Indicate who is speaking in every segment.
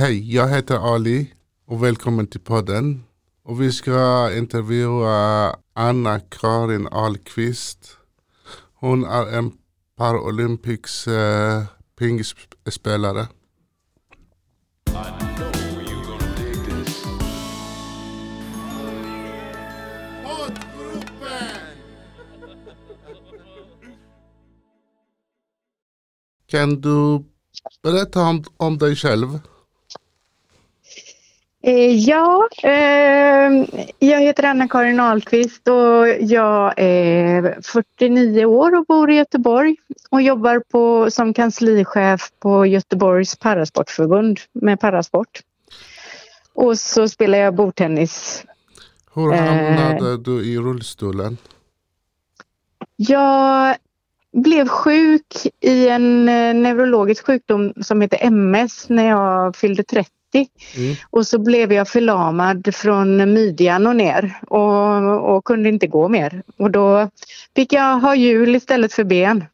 Speaker 1: Hej, jag heter Ali och välkommen till podden. Och vi ska intervjua Anna-Karin Ahlqvist. Hon är en Paralympics eh, pingisspelare. Kan du berätta om, om dig själv?
Speaker 2: Eh, ja, eh, jag heter Anna-Karin Ahlqvist och jag är 49 år och bor i Göteborg och jobbar på, som kanslichef på Göteborgs parasportförbund med parasport. Och så spelar jag bordtennis.
Speaker 1: Hur hamnade eh, du i rullstolen?
Speaker 2: Jag blev sjuk i en eh, neurologisk sjukdom som heter MS när jag fyllde 30. Mm. Och så blev jag förlamad från midjan och ner och, och, kunde inte gå mer. Och då fick jag ha hjul istället för ben.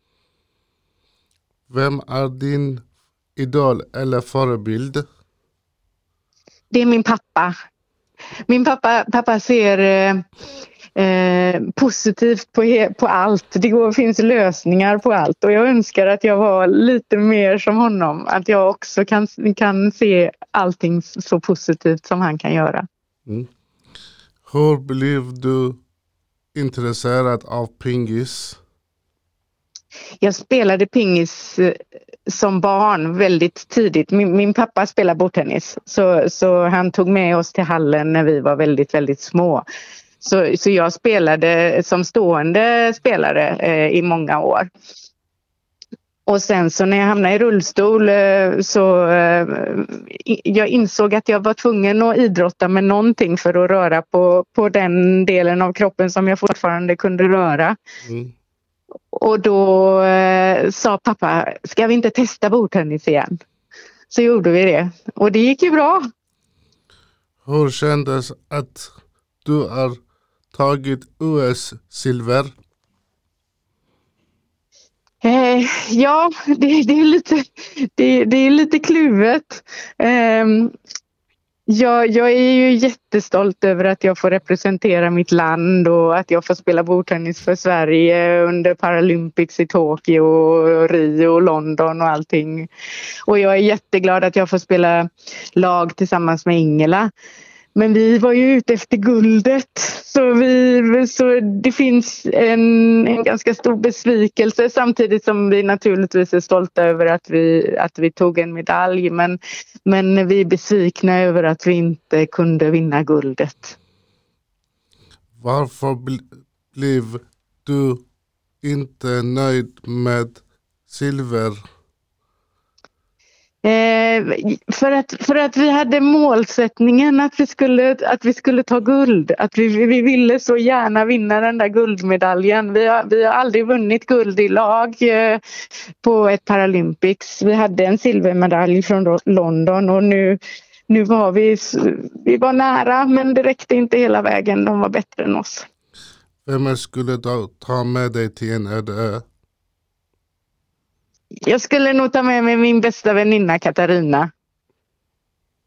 Speaker 1: Vem är din idol eller förebild?
Speaker 2: Det är min pappa. Min pappa, pappa ser eh, positivt på, på allt. Det går, finns lösningar på allt och jag önskar att jag var lite mer som honom. Att jag också kan, kan se allting så positivt som han kan göra. Mm.
Speaker 1: Hur blev du intresserad av pingis?
Speaker 2: Jag spelade pingis eh, som barn väldigt tidigt. Min, min pappa spelar bordtennis så, så han tog med oss till hallen när vi var väldigt, väldigt små. Så, så jag spelade som stående spelare eh, i många år. Och sen så när jag hamnade i rullstol eh, så eh, jag insåg att jag var tvungen att idrotta med någonting för att röra på, på den delen av kroppen som jag fortfarande kunde röra. Mm. Och då eh, sa pappa, ska vi inte testa bordtennis igen? Så gjorde vi det och det gick ju bra.
Speaker 1: Hur kändes att du är tagit OS-silver?
Speaker 2: Eh, ja, det, det, är lite, det, det, är lite kluvet. Eh, jag, jag är ju jättestolt över att jag får representera mitt land och att jag får spela bordtennis för Sverige under Paralympics i Tokyo, och Rio, och London och allting. Och jag är jätteglad att jag får spela lag tillsammans med Ingela. Men vi var ju ute efter guldet så, vi, så det finns en, en ganska stor besvikelse samtidigt som vi naturligtvis är stolta över att vi, att vi tog en medalj. Men, men vi är besvikna över att vi inte kunde vinna guldet.
Speaker 1: Varför blev du inte nöjd med silver
Speaker 2: Eh, för, att, för att vi hade målsättningen att vi skulle, att vi skulle ta guld. Att vi, vi ville så gärna vinna den där guldmedaljen. Vi har, vi har aldrig vunnit guld i lag eh, på ett Paralympics. Vi hade en silvermedalj från London och nu, nu var vi, vi var nära men det räckte inte hela vägen. De var bättre än oss.
Speaker 1: Vem skulle du ta med dig till en öde ö?
Speaker 2: Jag skulle nog ta med mig min bästa väninna Katarina.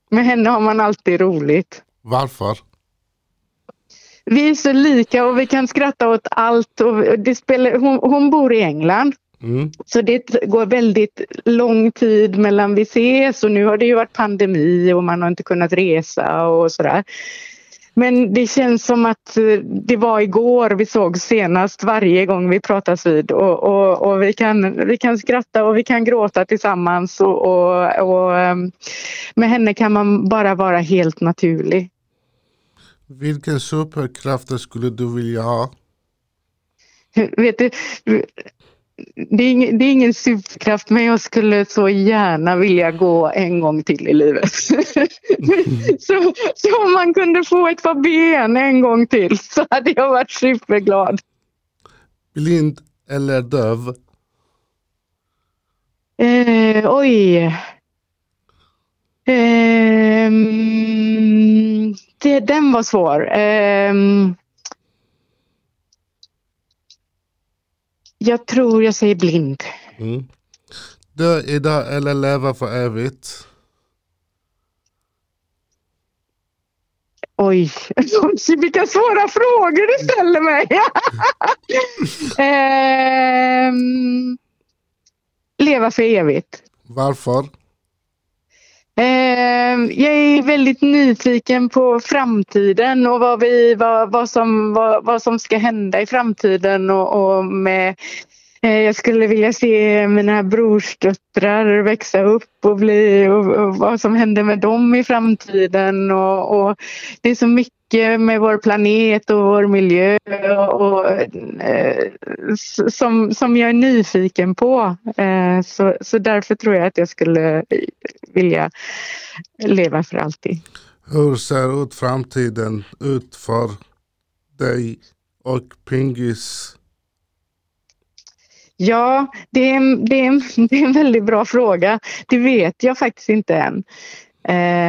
Speaker 2: Med henne har man alltid roligt.
Speaker 1: Varför?
Speaker 2: Vi är så lika och vi kan skratta åt allt. Och det spelar, hon, hon bor i England. Mm. Så det går väldigt lång tid mellan vi ses och nu har det ju varit pandemi och man har inte kunnat resa och sådär. Men det känns som att eh, det var igår vi såg senast varje gång vi pratas vid och, och, och vi, kan, vi kan skratta och vi kan gråta tillsammans och, och, ehm, med henne kan man bara vara helt naturlig.
Speaker 1: Vilken superkraft skulle du vilja ha?
Speaker 2: Vet du, det är, ingen, det är ingen superkraft men jag skulle så gärna vilja gå en gång till i livet. så, så om man kunde få ett par ben en gång till så hade jag varit superglad.
Speaker 1: Blind eller döv?
Speaker 2: Eh, oj. Eh, det, den var svår. Eh, Jag tror jag säger blind. Mm.
Speaker 1: Dö eller leva för evigt.
Speaker 2: Oj, vilka svåra frågor du ställer mig. eh, leva för evigt.
Speaker 1: Varför?
Speaker 2: Eh, jag är väldigt nyfiken på framtiden och vad, vi, vad, vad, som, vad, vad som ska hända i framtiden och, och med Eh, jag skulle vilja se mina brorsdöttrar växa upp och bli och, och vad som händer med dem i framtiden. Och, och, det är så mycket med vår planet och vår miljö och, eh, som, som jag är nyfiken på. Eh, så, så därför tror jag att jag skulle vilja leva för alltid.
Speaker 1: Hur ser ut framtiden ut för dig och Pingis
Speaker 2: Ja, det är, en, det, är en, det är en väldigt bra fråga. Det vet jag faktiskt inte än.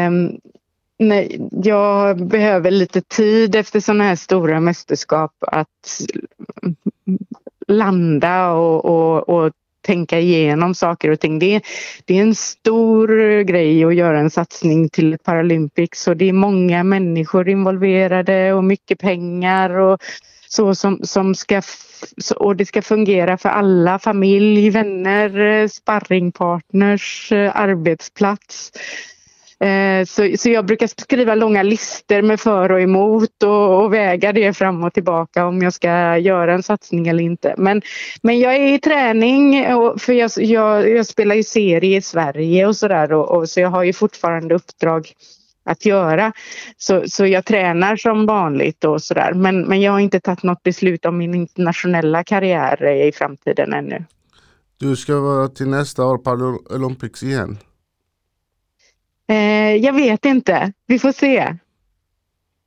Speaker 2: Um, nej, jag behöver lite tid efter sådana här stora mästerskap att landa och, och, och tänka igenom saker och ting. Det är, det är en stor grej att göra en satsning till Paralympics och det är många människor involverade och mycket pengar och så som, som ska och det ska fungera för alla, familj, vänner, sparringpartners, eh, arbetsplats. Eh, så, så jag brukar skriva långa listor med för och emot och, och, väga det fram och tillbaka om jag ska göra en satsning eller inte. Men, men jag är i träning för jag, jag, jag spelar ju serie i Sverige och sådär och, och, så jag har ju fortfarande uppdrag att göra. Så, så jag tränar som vanligt och sådär. Men, men jag har inte tagit något beslut om min internationella karriär i framtiden ännu.
Speaker 1: Du ska vara till nästa år på Olympics igen?
Speaker 2: Eh, jag vet inte. Vi får se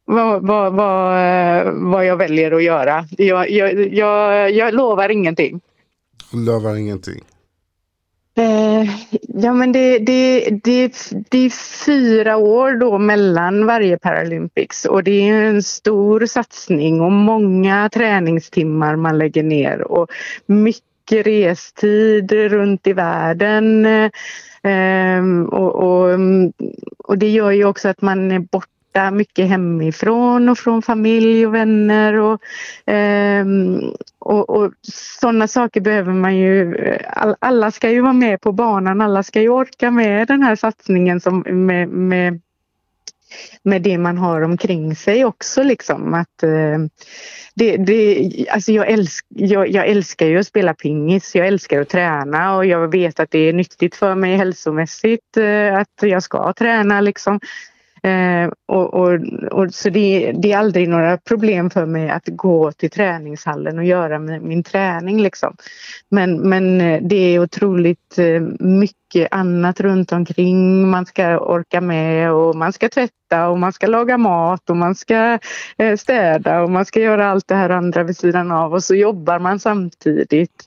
Speaker 2: vad, vad, vad, vad jag väljer att göra. Jag, jag, jag, jag lovar ingenting.
Speaker 1: Lovar ingenting?
Speaker 2: Eh, ja men det, det, det, det är fyra år då mellan varje Paralympics och det är en stor satsning och många träningstimmar man lägger ner och mycket restid runt i världen. Ehm, och, och, och det gör ju också att man är borta mycket hemifrån och från familj och vänner och, ehm, och, och sådana saker behöver man ju. alla ska ju vara med på banan, alla ska ju orka med den här satsningen som med, med med det man har omkring sig också. Liksom. Att, eh, det, det, alltså jag, älsk, jag, jag, älskar ju att spela pingis, jag älskar att träna och jag vet att det är nyttigt för mig hälsomässigt eh, att jag ska träna. Liksom. Eh, och, och, och, så det, det, är aldrig några problem för mig att gå till träningshallen och göra min, min träning. Liksom. Men, men eh, det är otroligt eh, mycket annat runt omkring man ska orka med och man ska tvätta och man ska laga mat och man ska eh, städa och man ska göra allt det här andra vid sidan av och så jobbar man samtidigt.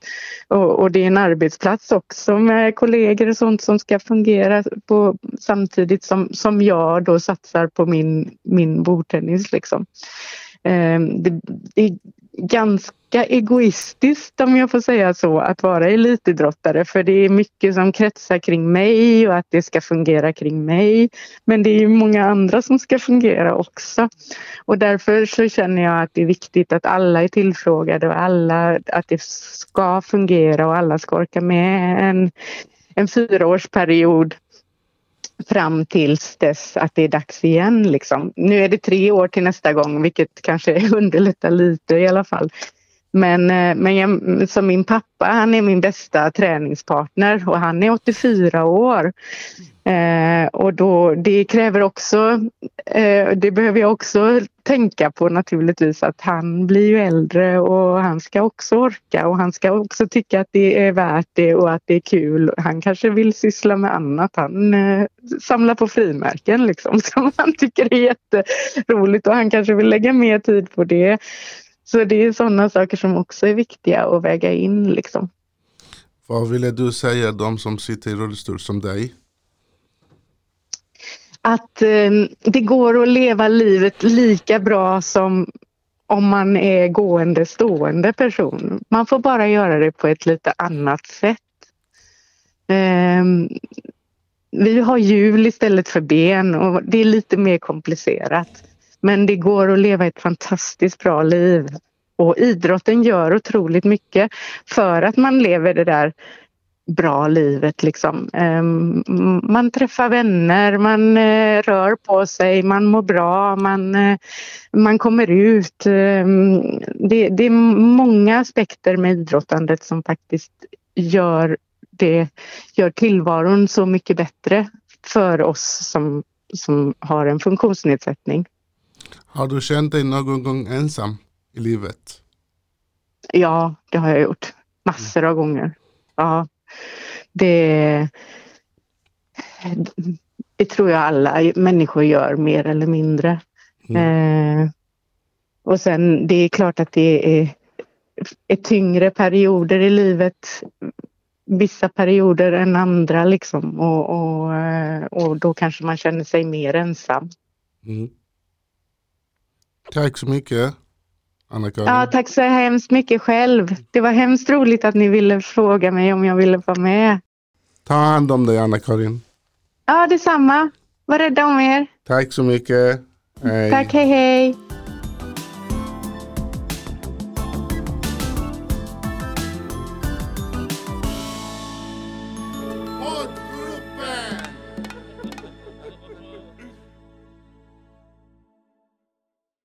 Speaker 2: Och, och det är en arbetsplats också med kollegor och sånt som ska fungera på, samtidigt som, som jag då satsar på min, min bordtennis. Liksom. Eh, det, det ganska egoistiskt om jag får säga så att vara elitidrottare för det är mycket som kretsar kring mig och att det ska fungera kring mig. Men det är många andra som ska fungera också. Och därför så känner jag att det är viktigt att alla är tillfrågade och alla, att det ska fungera och alla ska orka med en, en fyraårsperiod fram tills dess att det är dags igen. Liksom. Nu är det tre år till nästa gång vilket kanske underlättar lite i alla fall. Men, eh, men jag, som min pappa, han är min bästa träningspartner och han är 84 år. Eh, och då, det kräver också, eh, det behöver jag också tänka på naturligtvis att han blir ju äldre och han ska också orka och han ska också tycka att det är värt det och att det är kul. Han kanske vill syssla med annat. Han eh, samlar på frimärken liksom som han tycker är jätteroligt och han kanske vill lägga mer tid på det. Så det är sådana saker som också är viktiga att väga in. Liksom.
Speaker 1: Vad ville du säga de som sitter i rullstol som dig?
Speaker 2: Att eh, det går att leva livet lika bra som om man är gående stående person. Man får bara göra det på ett lite annat sätt. Eh, vi har hjul istället för ben och det är lite mer komplicerat. Men det går att leva ett fantastiskt bra liv. Och idrotten gör otroligt mycket för att man lever det där bra livet. Liksom. Ehm, man träffar vänner, man eh, rör på sig, man mår bra, man, eh, man kommer ut. Ehm, det, det är många aspekter med idrottandet som faktiskt gör, det, gör tillvaron så mycket bättre för oss som, som har en funktionsnedsättning.
Speaker 1: Har du känt dig någon gång ensam i livet?
Speaker 2: Ja, det har jag gjort. Massor av gånger. Ja det, det tror jag alla människor gör mer eller mindre. Mm. Eh, och sen det är klart att det är, är tyngre perioder i livet vissa perioder än andra liksom och, och, eh, och då kanske man känner sig mer ensam. Mm.
Speaker 1: Tack så mycket.
Speaker 2: Anna-Karin. Ja, tack så hemskt mycket själv. Det var hemskt roligt att ni ville fråga mig om jag ville vara med.
Speaker 1: Ta hand om dig Anna-Karin.
Speaker 2: Ja, detsamma. Var rädda om er.
Speaker 1: Tack så mycket.
Speaker 2: Hej. Tack, hej hej.